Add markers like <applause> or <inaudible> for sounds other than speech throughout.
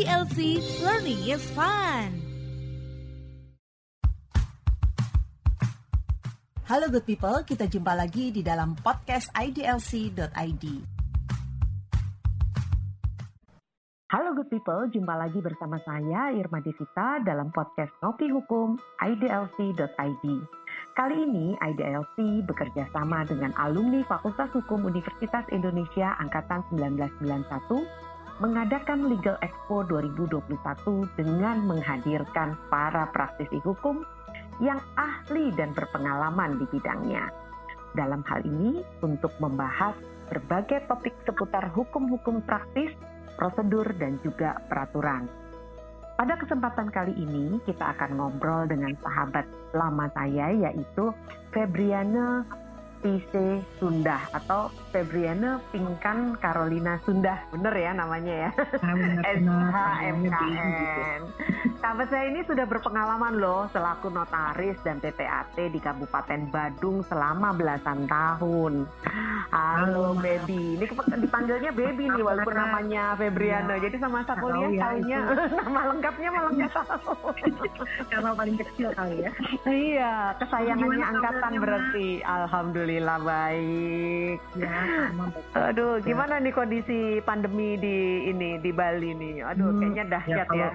IDLC Learning is Fun. Halo good people, kita jumpa lagi di dalam podcast idlc.id. Halo good people, jumpa lagi bersama saya Irma Devita dalam podcast Ngopi Hukum idlc.id. Kali ini IDLC bekerja sama dengan alumni Fakultas Hukum Universitas Indonesia Angkatan 1991 mengadakan Legal Expo 2021 dengan menghadirkan para praktisi hukum yang ahli dan berpengalaman di bidangnya. Dalam hal ini, untuk membahas berbagai topik seputar hukum-hukum praktis, prosedur, dan juga peraturan. Pada kesempatan kali ini kita akan ngobrol dengan sahabat lama saya yaitu Febriana PC Sunda atau Febriana Pingkan Carolina Sunda. Bener ya namanya ya? SHMKN. <laughs> Sahabat saya ini sudah berpengalaman loh selaku notaris dan PPAT di Kabupaten Badung selama belasan tahun. Halo, Halo baby. Ini dipanggilnya baby nih walaupun namanya Febriana. Ya. Jadi sama masa kuliah ya, tahunya <laughs> nama lengkapnya malah nggak tahu. Karena paling kecil kali ya. iya, kesayangannya angkatan berarti. Alhamdulillah Alhamdulillah baik. Ya, Aduh, gimana nih kondisi pandemi di ini di Bali nih? Aduh, hmm, kayaknya dahsyat ya. <laughs> ya.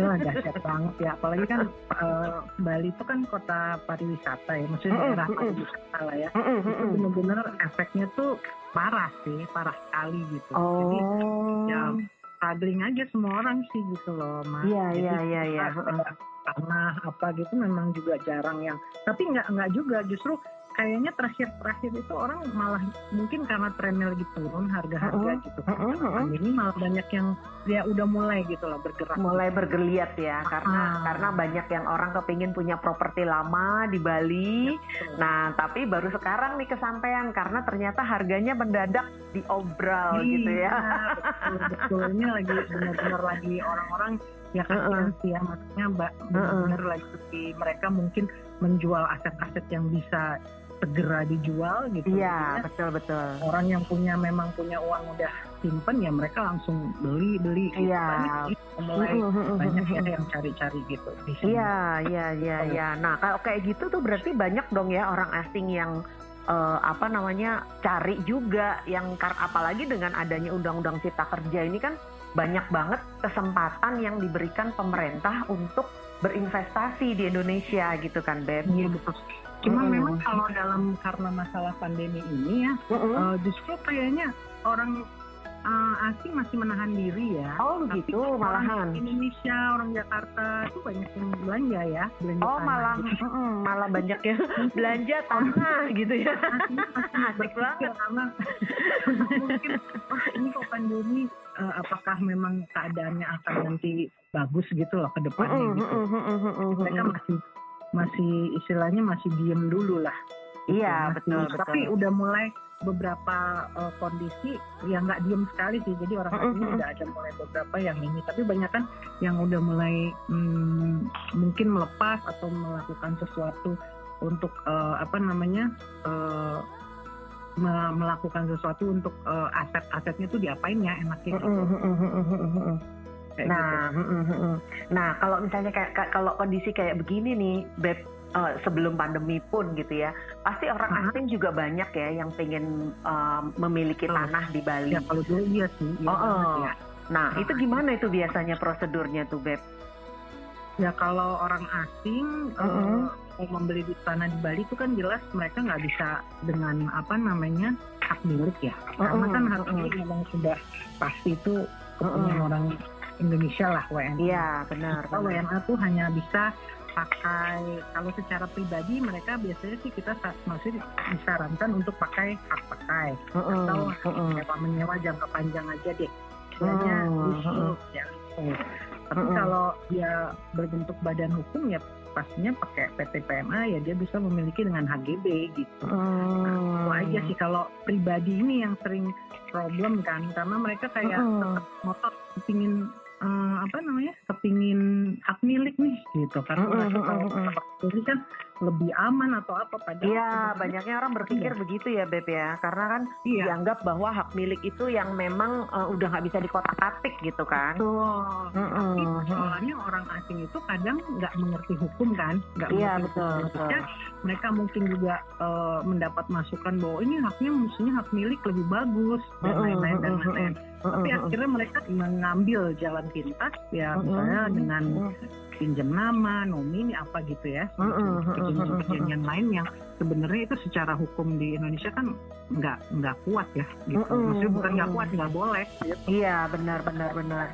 ya dahsyat banget ya. Apalagi kan uh, Bali itu kan kota pariwisata ya, maksudnya daerah pariwisata lah ya. Itu benar-benar efeknya tuh parah sih, parah sekali gitu. Oh. Jadi ya struggling aja semua orang sih gitu loh, Mas. Iya, iya, iya, iya. Tanah apa gitu memang juga jarang yang, tapi nggak nggak juga justru kayaknya terakhir-terakhir itu orang malah mungkin karena trennya lagi turun harga-harga uh, gitu. Uh, uh, uh, ini malah banyak yang ya udah mulai gitu loh bergerak. Mulai bergeliat ya karena uh. karena banyak yang orang kepingin punya properti lama di Bali. Ya, nah tapi baru sekarang nih kesampaian karena ternyata harganya mendadak diobral iya, gitu ya. Betul, betul. Ini lagi benar-benar lagi orang-orang ya kan uh -uh. sih ya maksudnya mbak benar-benar uh -uh. lagi mereka mungkin menjual aset-aset yang bisa segera dijual gitu. Iya, betul betul. Orang yang punya memang punya uang udah simpen ya mereka langsung beli beli. Gitu. Iya. Mulai banyak ya yang cari-cari gitu. Iya, iya, iya, iya. Nah kalau kayak gitu tuh berarti banyak dong ya orang asing yang uh, apa namanya cari juga yang apalagi dengan adanya undang-undang cipta kerja ini kan banyak banget kesempatan yang diberikan pemerintah untuk berinvestasi di Indonesia gitu kan Beb. Iya betul. Cuma mm. memang kalau dalam karena masalah pandemi ini ya, mm -hmm. uh, justru kayaknya orang uh, asing masih menahan diri ya. Oh begitu, Tapi malahan. Indonesia, orang Jakarta itu banyak yang belanja ya, belanja Oh tanah, malah, gitu. mm, malah banyak ya <laughs> belanja <laughs> tanah gitu ya. <laughs> Asik banget. Karena mungkin, wah ini kok pandemi, uh, apakah memang keadaannya akan nanti bagus gitu loh ke depannya gitu. Mereka masih masih istilahnya masih diem dulu lah. Iya masih, betul. Tapi betul. udah mulai beberapa uh, kondisi yang nggak diem sekali sih. Jadi orang mm -hmm. udah ada mulai beberapa yang ini. Tapi banyak kan yang udah mulai hmm, mungkin melepas atau melakukan sesuatu untuk uh, apa namanya uh, melakukan sesuatu untuk uh, aset-asetnya tuh diapain ya enaknya gitu. nah, gitu. nah kalau misalnya kayak kalau kondisi kayak begini nih, beb uh, sebelum pandemi pun gitu ya, pasti orang uh-huh. asing juga banyak ya yang pengen uh, memiliki oh. tanah di Bali. Ya kalau dulu iya sih. Iya oh, oh. Ya. Nah itu gimana itu biasanya prosedurnya tuh beb? Ya kalau orang asing uh, mau membeli di tanah di Bali itu kan jelas mereka nggak bisa dengan apa namanya hak milik ya, karena kan hak milik memang sudah pasti itu kepunyaan orang Indonesia lah WNA. Iya benar. Kalau WNA tuh hanya bisa pakai kalau secara pribadi mereka biasanya sih kita masih disarankan untuk pakai hak pakai. Atau sewa menyewa jangka panjang aja deh. Hanya ya. Tapi kalau dia berbentuk badan hukum ya pastinya pakai PT PMA ya dia bisa memiliki dengan HGB gitu. Uh. Nah, itu aja sih kalau pribadi ini yang sering problem kan karena mereka kayak uh. motor pingin uh, apa namanya kepingin hak milik nih gitu karena uh, uh, uh, uh, jadi kan lebih aman atau apa padahal Iya, banyaknya orang berpikir Iya. begitu ya Beb ya, karena kan iya dianggap bahwa hak milik itu yang memang eh, udah nggak bisa dikotak-atik gitu kan. betul tapi Mm-mm. persoalannya orang asing itu kadang nggak mengerti hukum kan nggak Iya, mengerti betul, hukum betul. Mereka mungkin juga eh, mendapat masukan bahwa ini haknya mestinya hak milik lebih bagus dan lain-lain dan mm-mm, lain-lain tapi akhirnya mereka mengambil jalan pintas ya misalnya dengan pinjam nama, nomini apa gitu ya. Perjanjian-perjanjian lain yang sebenarnya itu secara hukum di Indonesia kan nggak nggak kuat ya, gitu. Mm-mm. Maksudnya bukan nggak kuat, nggak boleh. Gitu. Iya, benar benar benar.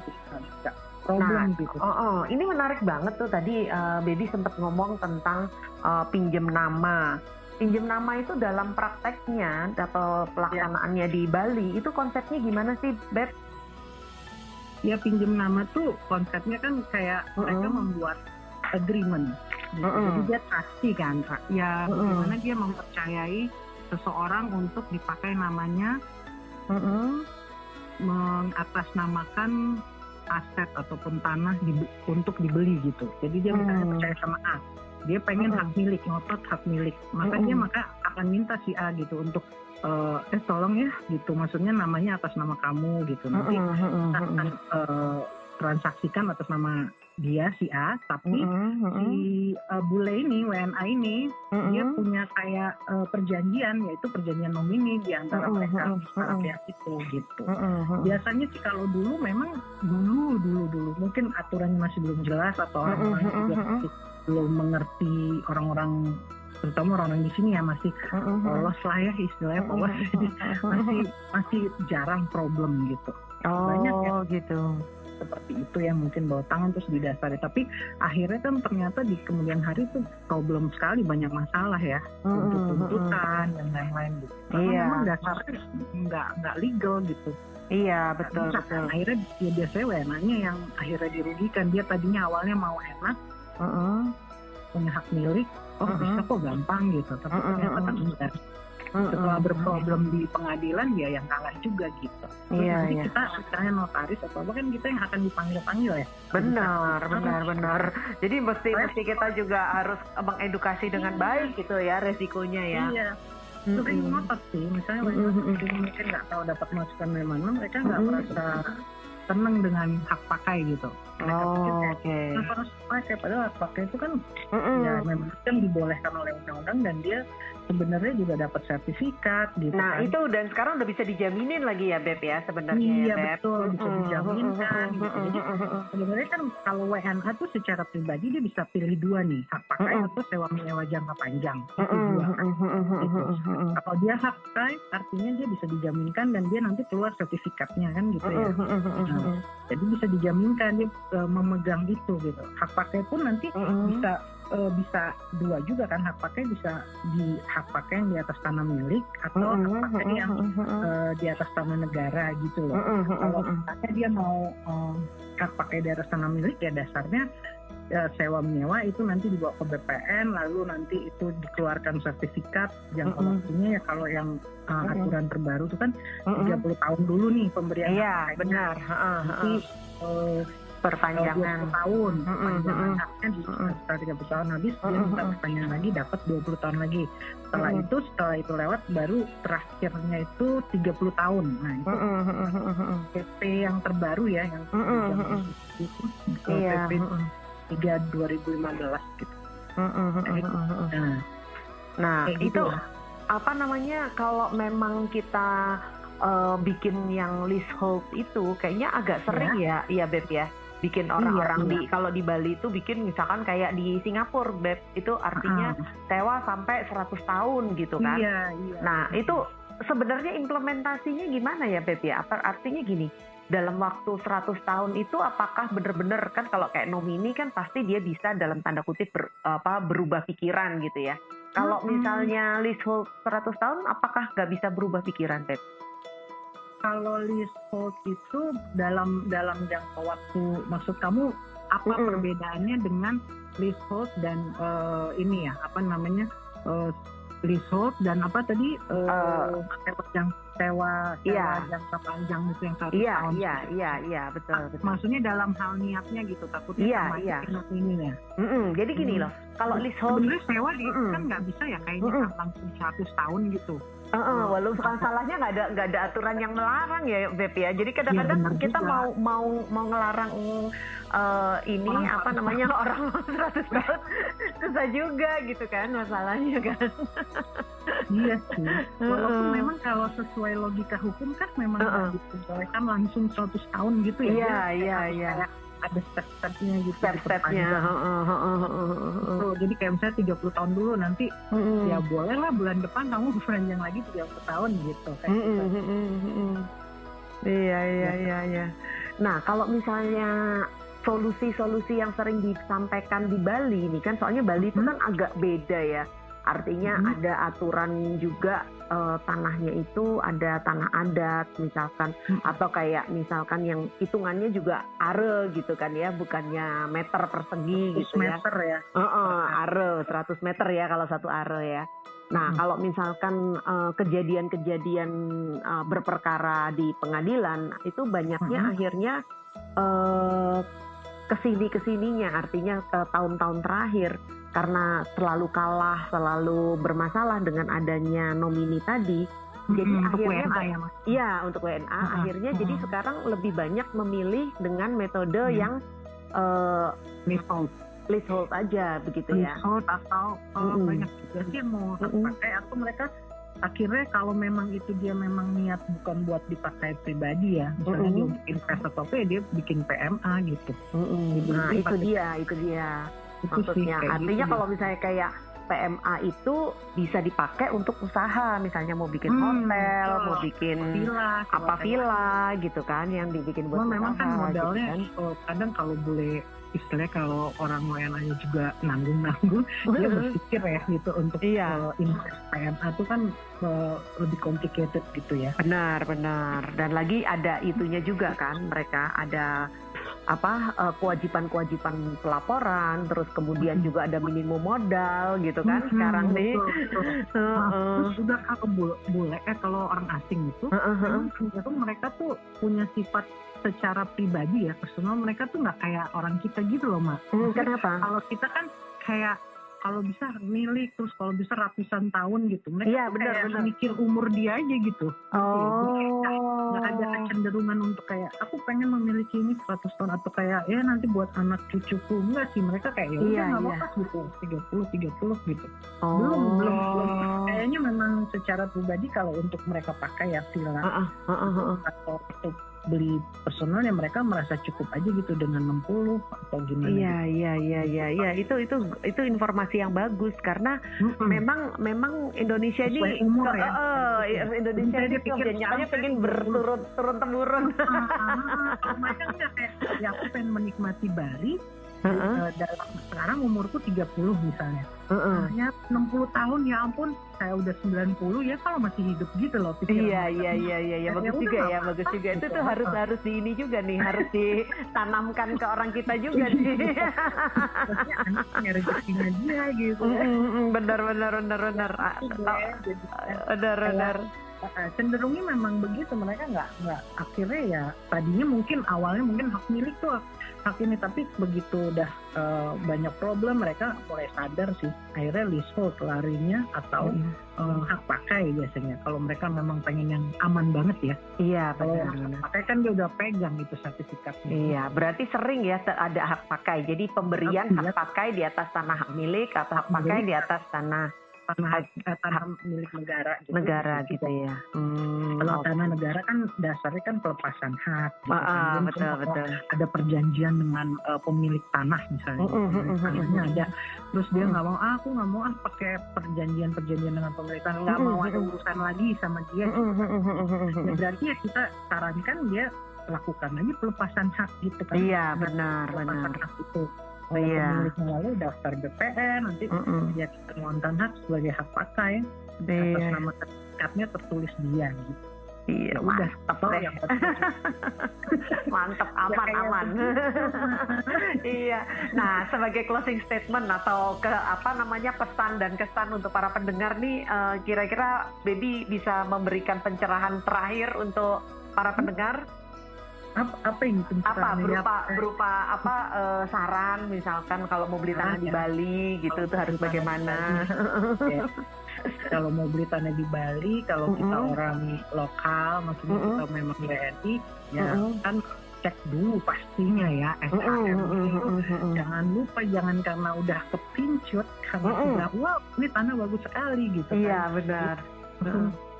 Problem gitu. Oh, oh, ini menarik banget tuh tadi eh, Baby sempat ngomong tentang eh, pinjem nama. Pinjem nama itu dalam prakteknya atau pelaksanaannya di Bali itu konsepnya gimana sih, Beb? Ya pinjam nama tuh konsepnya kan kayak Mm-mm. mereka membuat agreement. Gitu. Mm-mm. Jadi dia pasti kan, Kak. ya Mm-mm. bagaimana dia mempercayai seseorang untuk dipakai namanya Mm-mm. mengatasnamakan aset ataupun tanah di- untuk dibeli gitu. Jadi dia misalnya Hmm. percaya sama A, dia pengen Hmm. hak milik, ngotot hak milik, maka Hmm. dia maka akan minta si A gitu untuk eh, eh tolong ya gitu, maksudnya namanya atas nama kamu gitu. Nanti kita akan eh, transaksikan atas nama dia si A, tapi mm-mm, mm-mm, si eh, bule ini WNA ini dia mm-mm. punya kayak eh, perjanjian yaitu perjanjian nomini di antara Mm-mm, mereka mm-mm, para mm-mm. pihak itu gitu Mm-mm, mm-mm. biasanya sih kalau dulu memang dulu dulu dulu mungkin aturannya masih belum jelas atau orang-orang Mm-mm, juga mm-mm. masih belum mengerti orang-orang terutama orang-orang di sini ya masih polos lah ya istilahnya polos <laughs> masih masih jarang problem gitu Oh, banyak ya. gitu. Seperti itu ya mungkin bawa tangan terus didasari. Tapi akhirnya kan ternyata di kemudian hari itu problem sekali banyak masalah ya. Untuk tuntutan dan lain-lain gitu. Karena Iya. memang dasarnya nggak nggak legal gitu. Iya, betul, Bisa. betul. akhirnya ya biasanya WNA-nya yang akhirnya dirugikan. Dia tadinya awalnya mau enak punya hak milik oh bisa kok gampang gitu. Tapi Mm-mm, ternyata kan enggak setelah berproblem di pengadilan dia yang kalah juga gitu Terus Iya, nanti iya. kita misalnya notaris atau apa kan kita yang akan dipanggil panggil ya Benar, Bisa. benar, benar. Jadi mesti Saya- mesti kita juga harus mengedukasi dengan baik gitu ya resikonya ya. iya itu kan Mm-mm. ngotot sih misalnya mm-mm. mungkin nggak tahu dapat masukan dari mana mereka nggak Mm-mm. merasa seneng dengan hak pakai gitu mereka Oh, oke. kenapa harus pakai padahal hak pakai itu kan Mm-mm. ya memang kan dibolehkan oleh undang-undang dan dia sebenarnya juga dapat sertifikat gitu Nah kan. itu dan sekarang udah bisa dijaminin lagi ya Beb ya sebenarnya Iya, ya Beb. betul, bisa dijaminkan, mm-mm, gitu. Jadi, sebenarnya kan kalau WNA tuh secara pribadi dia bisa pilih dua nih hak pakai atau sewa menyewa jangka panjang. Itu dua. mm-mm, mm-mm, Gitu. mm-mm, kalau dia hak pakai artinya dia bisa dijaminkan dan dia nanti keluar sertifikatnya kan gitu ya. Mm-mm, jadi bisa dijaminkan dia eh, memegang itu gitu. Hak pakai pun nanti bisa eh, bisa dua juga kan hak pakai bisa di hak pakai yang di atas tanah milik atau hak Mm-mm, pakai yang mm-mm, mm-mm. eh, di atas tanah negara gitu loh Mm-mm, mm-mm, kalau misalnya dia mau eh, hak pakai di atas tanah milik ya dasarnya eh, sewa menyewa itu nanti dibawa ke BPN lalu nanti itu dikeluarkan sertifikat jangka Mm-mm. waktunya ya kalau yang Mm-mm. aturan terbaru itu kan Mm-mm. 30 tahun dulu nih pemberian Iya benar. Heeh, eh, Perpanjangan. 20 tahun Mm-mm, panjangan mm-mm. haknya di Mm-mm. setelah 30 tahun habis dia Mm-mm, minta mm-mm. perpanjangan lagi dapat 20 tahun lagi setelah Mm-mm. itu setelah itu lewat baru terakhirnya itu 30 tahun nah itu. PP yang terbaru ya yang itu Iya. PP mm-mm. 3 2015 gitu Mm-mm, mm-mm, mm-mm. nah Nah gitu itu lah. apa namanya kalau memang kita eh, bikin yang leasehold itu kayaknya agak sering ya, iya Beb ya. Bikin orang-orang iya. di kalau di Bali itu bikin misalkan kayak di Singapura Beb itu artinya Ah, sewa sampai 100 tahun gitu kan. iya iya Nah, itu sebenarnya implementasinya gimana ya, Beb ya? Apa artinya gini, dalam waktu 100 tahun itu apakah benar-benar kan kalau kayak nomini kan pasti dia bisa dalam tanda kutip ber- apa berubah pikiran gitu ya. Kalau Mm-mm. misalnya leasehold 100 tahun apakah nggak bisa berubah pikiran, Beb? Kalau leasehold itu dalam dalam jangka waktu maksud kamu apa Mm-mm. perbedaannya dengan leasehold dan eh, ini ya apa namanya eh, leasehold dan apa tadi Eh, sewa jang- sewa sewa Iya. jangka panjang itu yang satu Iya, tahun. iya, iya, iya, betul, betul. Maksudnya dalam hal niatnya gitu takutnya Iya, sama iya. ini ya. Mm-mm, jadi gini Hmm. loh, kalau leasehold Sebenarnya sewa di, Mm-mm. kan nggak bisa ya kayaknya Mm-mm. langsung 100 tahun gitu. Heeh, walau bukan salahnya nggak ada nggak ada aturan yang melarang ya Beb ya. Jadi kadang-kadang Iya, benar kita juga. mau mau mau ngelarang eh, ini Orang apa namanya <laughs> orang 100 tahun susah juga gitu kan masalahnya kan. iya sih. Walaupun Heeh. memang kalau sesuai logika hukum kan memang Heeh. nggak diperbolehkan langsung 100 tahun gitu ya. Iya, iya, iya. Ada step-stepnya gitu. Step-stepnya. Tuh, jadi kayak misalnya 30 tahun dulu nanti Mm-mm. ya boleh lah bulan depan kamu <laughs> berpanjang lagi 30 tahun gitu. Kayak Mm-mm, gitu. mm-mm. Iya iya Ya. iya iya. Nah kalau misalnya solusi-solusi yang sering disampaikan di Bali ini kan soalnya Bali itu Hmm. kan agak beda ya. Artinya Hmm. ada aturan juga eh, tanahnya itu ada tanah adat misalkan Hmm. atau kayak misalkan yang hitungannya juga are gitu kan ya bukannya meter persegi 100 gitu ya. meter ya. Heeh, are 100 meter ya kalau satu are ya. Nah, Hmm. kalau misalkan eh, kejadian-kejadian eh, berperkara di pengadilan itu banyaknya Hmm. akhirnya eh, ke sini ke sininya, artinya ke tahun-tahun terakhir karena selalu kalah, selalu bermasalah dengan adanya nomini tadi. Jadi untuk akhirnya WNA ba- ya mas. Iya, untuk WNA Hmm. akhirnya jadi Hmm. sekarang lebih banyak memilih dengan metode Hmm. yang eh, Leasehold. leasehold aja begitu ya. Leasehold atau uh, Mm-mm. banyak juga sih yang mau hak Mm-mm. pakai atau mereka akhirnya kalau memang itu dia memang niat bukan buat dipakai pribadi ya misalnya Mm-mm. dia bikin invest atau apa ya dia bikin PMA gitu Mm-mm. Jadi Nah, itu dia, itu dia maksudnya. Artinya gitu. kalau misalnya kayak PMA itu bisa dipakai untuk usaha, misalnya mau bikin Hmm, hotel, mau bikin villa apa villa gitu kan, yang dibikin buat Cuma memang kan usaha, modalnya gitu kan. oh, kadang kalau boleh istilahnya kalau orang WNA-nya juga nanggung-nanggung dia berpikir ya gitu untuk Iya. uh, invest PMA itu kan uh, lebih complicated gitu ya Benar, benar. Dan lagi ada itunya juga kan, mereka ada apa eh, kewajiban-kewajiban pelaporan, terus kemudian juga ada minimum modal gitu kan Hmm, sekarang nih. betul, betul. Nah, terus juga kalau bule, bule eh kalau orang asing itu memang cenderung mereka tuh punya sifat secara pribadi ya personal mereka tuh nggak kayak orang kita gitu loh mak. Hmm, Kenapa? kalau kita kan kayak kalau bisa milik terus kalau bisa ratusan tahun gitu mereka Iya, tuh benar, kayak benar. mikir umur dia aja gitu. Oh. Nggak ada kecenderungan untuk kayak aku pengen memiliki ini 100 tahun atau kayak ya nanti buat anak cucuku enggak sih mereka kayak ya udah Iya, nggak iya. apa-apa gitu 30 30 gitu. Oh. Belum, belum, belum. Kayaknya memang secara pribadi kalau untuk mereka pakai ya villa Heeh, heeh, heeh. atau beli personalnya mereka merasa cukup aja gitu dengan 60 atau gimana Iya, iya, iya, iya, iya. Itu itu itu informasi yang bagus karena gitu. Mm-mm. memang memang Indonesia Sesuai ini umur ke- ya. eh, Indonesia ini kebanyakannya pengen saya berturun turun temurun. Kalau mereka enggak kayak ya aku pengen menikmati Bali Heeh, eh, dalam sekarang umurku 30 misalnya. heeh. Ya 60 tahun ya ampun saya udah 90 ya kalau masih hidup gitu loh pikiran Iya, mereka. iya, iya, iya, iya, Ya bagus juga ya, bagus juga. Itu gitu. tuh harus harus di ini juga nih, harus ditanamkan ke orang kita juga nih. Maksudnya anaknya rezekinya dia gitu ya. Benar, benar, benar, benar. Ah, Itu oh, Benar, benar. eh, cenderungnya memang begitu mereka nggak nggak akhirnya ya tadinya mungkin awalnya mungkin hak milik tuh hak ini tapi begitu udah eh, banyak problem mereka mulai sadar sih. Akhirnya leasehold larinya atau Mm. eh, hak pakai biasanya. Kalau mereka memang pengen yang aman banget ya. Iya, kalau hak pakai kan dia udah pegang itu sertifikatnya. Iya, berarti sering ya ada hak pakai. Jadi pemberian Hak hak pakai di atas tanah hak milik atau hak pakai di atas tanah tanah eh, tanah milik negara gitu. negara Gitu. gitu ya. Hmm, kalau oke. tanah negara kan dasarnya kan pelepasan hak gitu Ah, kan. ah, Dia betul, betul. ada perjanjian dengan eh, pemilik tanah misalnya Mm, mm. ada terus dia Mm. nggak mau ah aku nggak mau ah pakai perjanjian perjanjian dengan pemilik tanah nggak Mm, mau ada urusan lagi sama dia mm, ya berarti ya kita sarankan dia lakukan aja pelepasan hak gitu kan Iya, benar, pelepasan benar. hak itu kalau Iya. pemiliknya lalu daftar BPN nanti Mm-mm. dia penguatan hak sebagai hak pakai atas Iya. nama sertifikatnya tertulis dia gitu Iya, ya mantap deh. Yang <laughs> mantap, aman, ya, aman. <laughs> Iya. Nah, sebagai closing statement atau ke apa namanya pesan dan kesan untuk para pendengar nih, uh, kira-kira Baby bisa memberikan pencerahan terakhir untuk para pendengar? Apa, apa yang apa berupa apa? berupa apa uh, saran misalkan kalau mau beli tanah ah, di ya. Bali gitu oh, tuh harus bagaimana <laughs> ya. kalau mau beli tanah di Bali kalau mm -hmm. kita orang lokal maksudnya mm -hmm. kita memang WNI ya mm -hmm. kan cek dulu pastinya ya SHM mm -hmm. jangan lupa jangan karena udah kepincut karena mm -hmm. sudah wow ini tanah bagus sekali gitu kan iya benar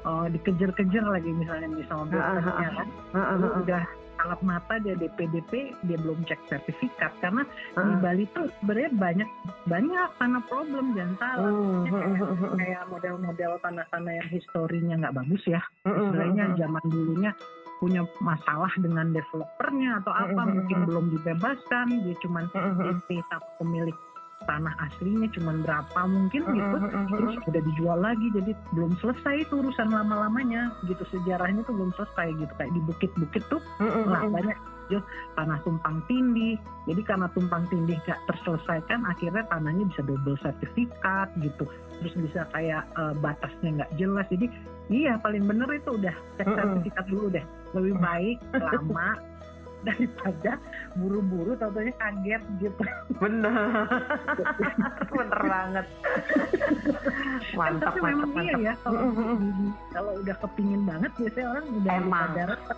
oh dikejar-kejar lagi misalnya di sama kan uh, uh, uh, udah kalap mata dia DPDP dia belum cek sertifikat. Karena uh. di Bali tuh sebenarnya banyak banyak tanah problem jangan salah. Uh, kayak, kayak model-model tanah-tanah yang historinya nggak bagus ya. Sebenarnya zaman dulunya punya masalah dengan developernya atau apa mungkin belum dibebaskan. Dia cuma DP tapi pemilik tanah aslinya cuma berapa mungkin gitu terus udah dijual lagi jadi belum selesai itu urusan lama-lamanya gitu. Sejarahnya tuh belum selesai gitu kayak di bukit-bukit tuh nah banyak tanah tumpang tindih. Jadi karena tumpang tindih gak terselesaikan akhirnya tanahnya bisa double sertifikat gitu. Terus bisa kayak uh, batasnya nggak jelas. Jadi iya paling bener itu udah cek sertifikat dulu deh. Lebih baik lama <laughs> daripada buru-buru tentunya kaget gitu. Bener <laughs> bener banget. <laughs> Mantap tapi mantap, memang mantap. iya ya kalau, kalau udah kepingin banget biasanya orang udah emang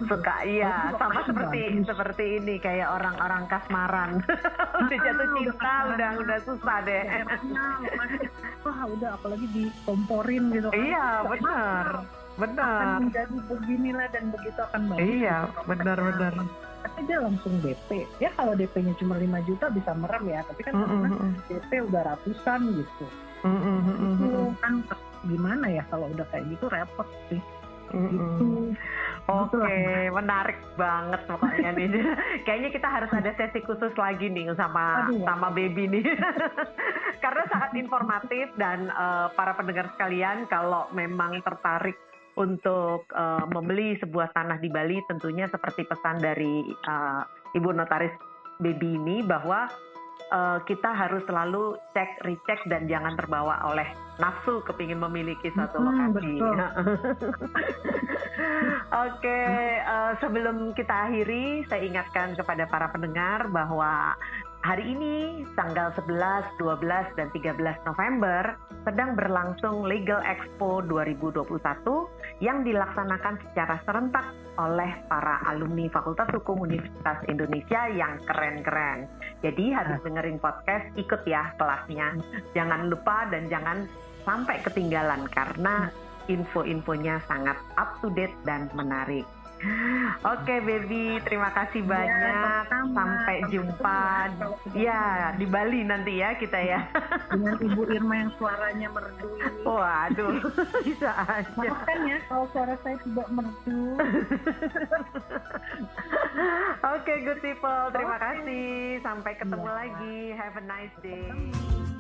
suka iya. Sama seperti bagus. seperti ini kayak orang-orang kasmaran. <laughs> Udah jatuh cinta udah udah susah deh. Wah udah apalagi dikomporin gitu kan. iya benar benar. Akan menjadi beginilah dan begitu akan bagus iya benar benar dia langsung DP ya kalau DP-nya cuma 5 juta bisa merem ya tapi kan mm -hmm. DP udah ratusan gitu mm -hmm. itu kan gimana ya kalau udah kayak gitu repot sih mm -hmm. gitu Oke, okay, menarik banget pokoknya nih. <laughs> Kayaknya kita harus ada sesi khusus lagi nih sama Aduh, sama baby nih. <laughs> Karena sangat informatif dan uh, para pendengar sekalian kalau memang tertarik untuk uh, membeli sebuah tanah di Bali tentunya seperti pesan dari uh, Ibu Notaris Baby ini bahwa uh, kita harus selalu cek recheck dan jangan terbawa oleh nafsu kepingin memiliki suatu hmm, lokasi. <laughs> Oke, okay, uh, sebelum kita akhiri, saya ingatkan kepada para pendengar bahwa Hari ini, tanggal 11, 12, dan 13 November, sedang berlangsung Legal Expo 2021 yang dilaksanakan secara serentak oleh para alumni Fakultas Hukum Universitas Indonesia yang keren-keren. Jadi harus dengerin podcast, ikut ya kelasnya. Jangan lupa dan jangan sampai ketinggalan karena info-infonya sangat up to date dan menarik. Oke, baby, terima kasih iya, banyak. Ya, Sampai jumpa. Ya, di Bali nanti ya kita ya. Dengan Ibu <laughs> Irma yang suaranya merdu. Waduh, <laughs> bisa aja. Maafkan ya kalau suara saya tidak merdu. <laughs> Oke, good people. Terima okay. kasih. Sampai ketemu ya. lagi. Have a nice day.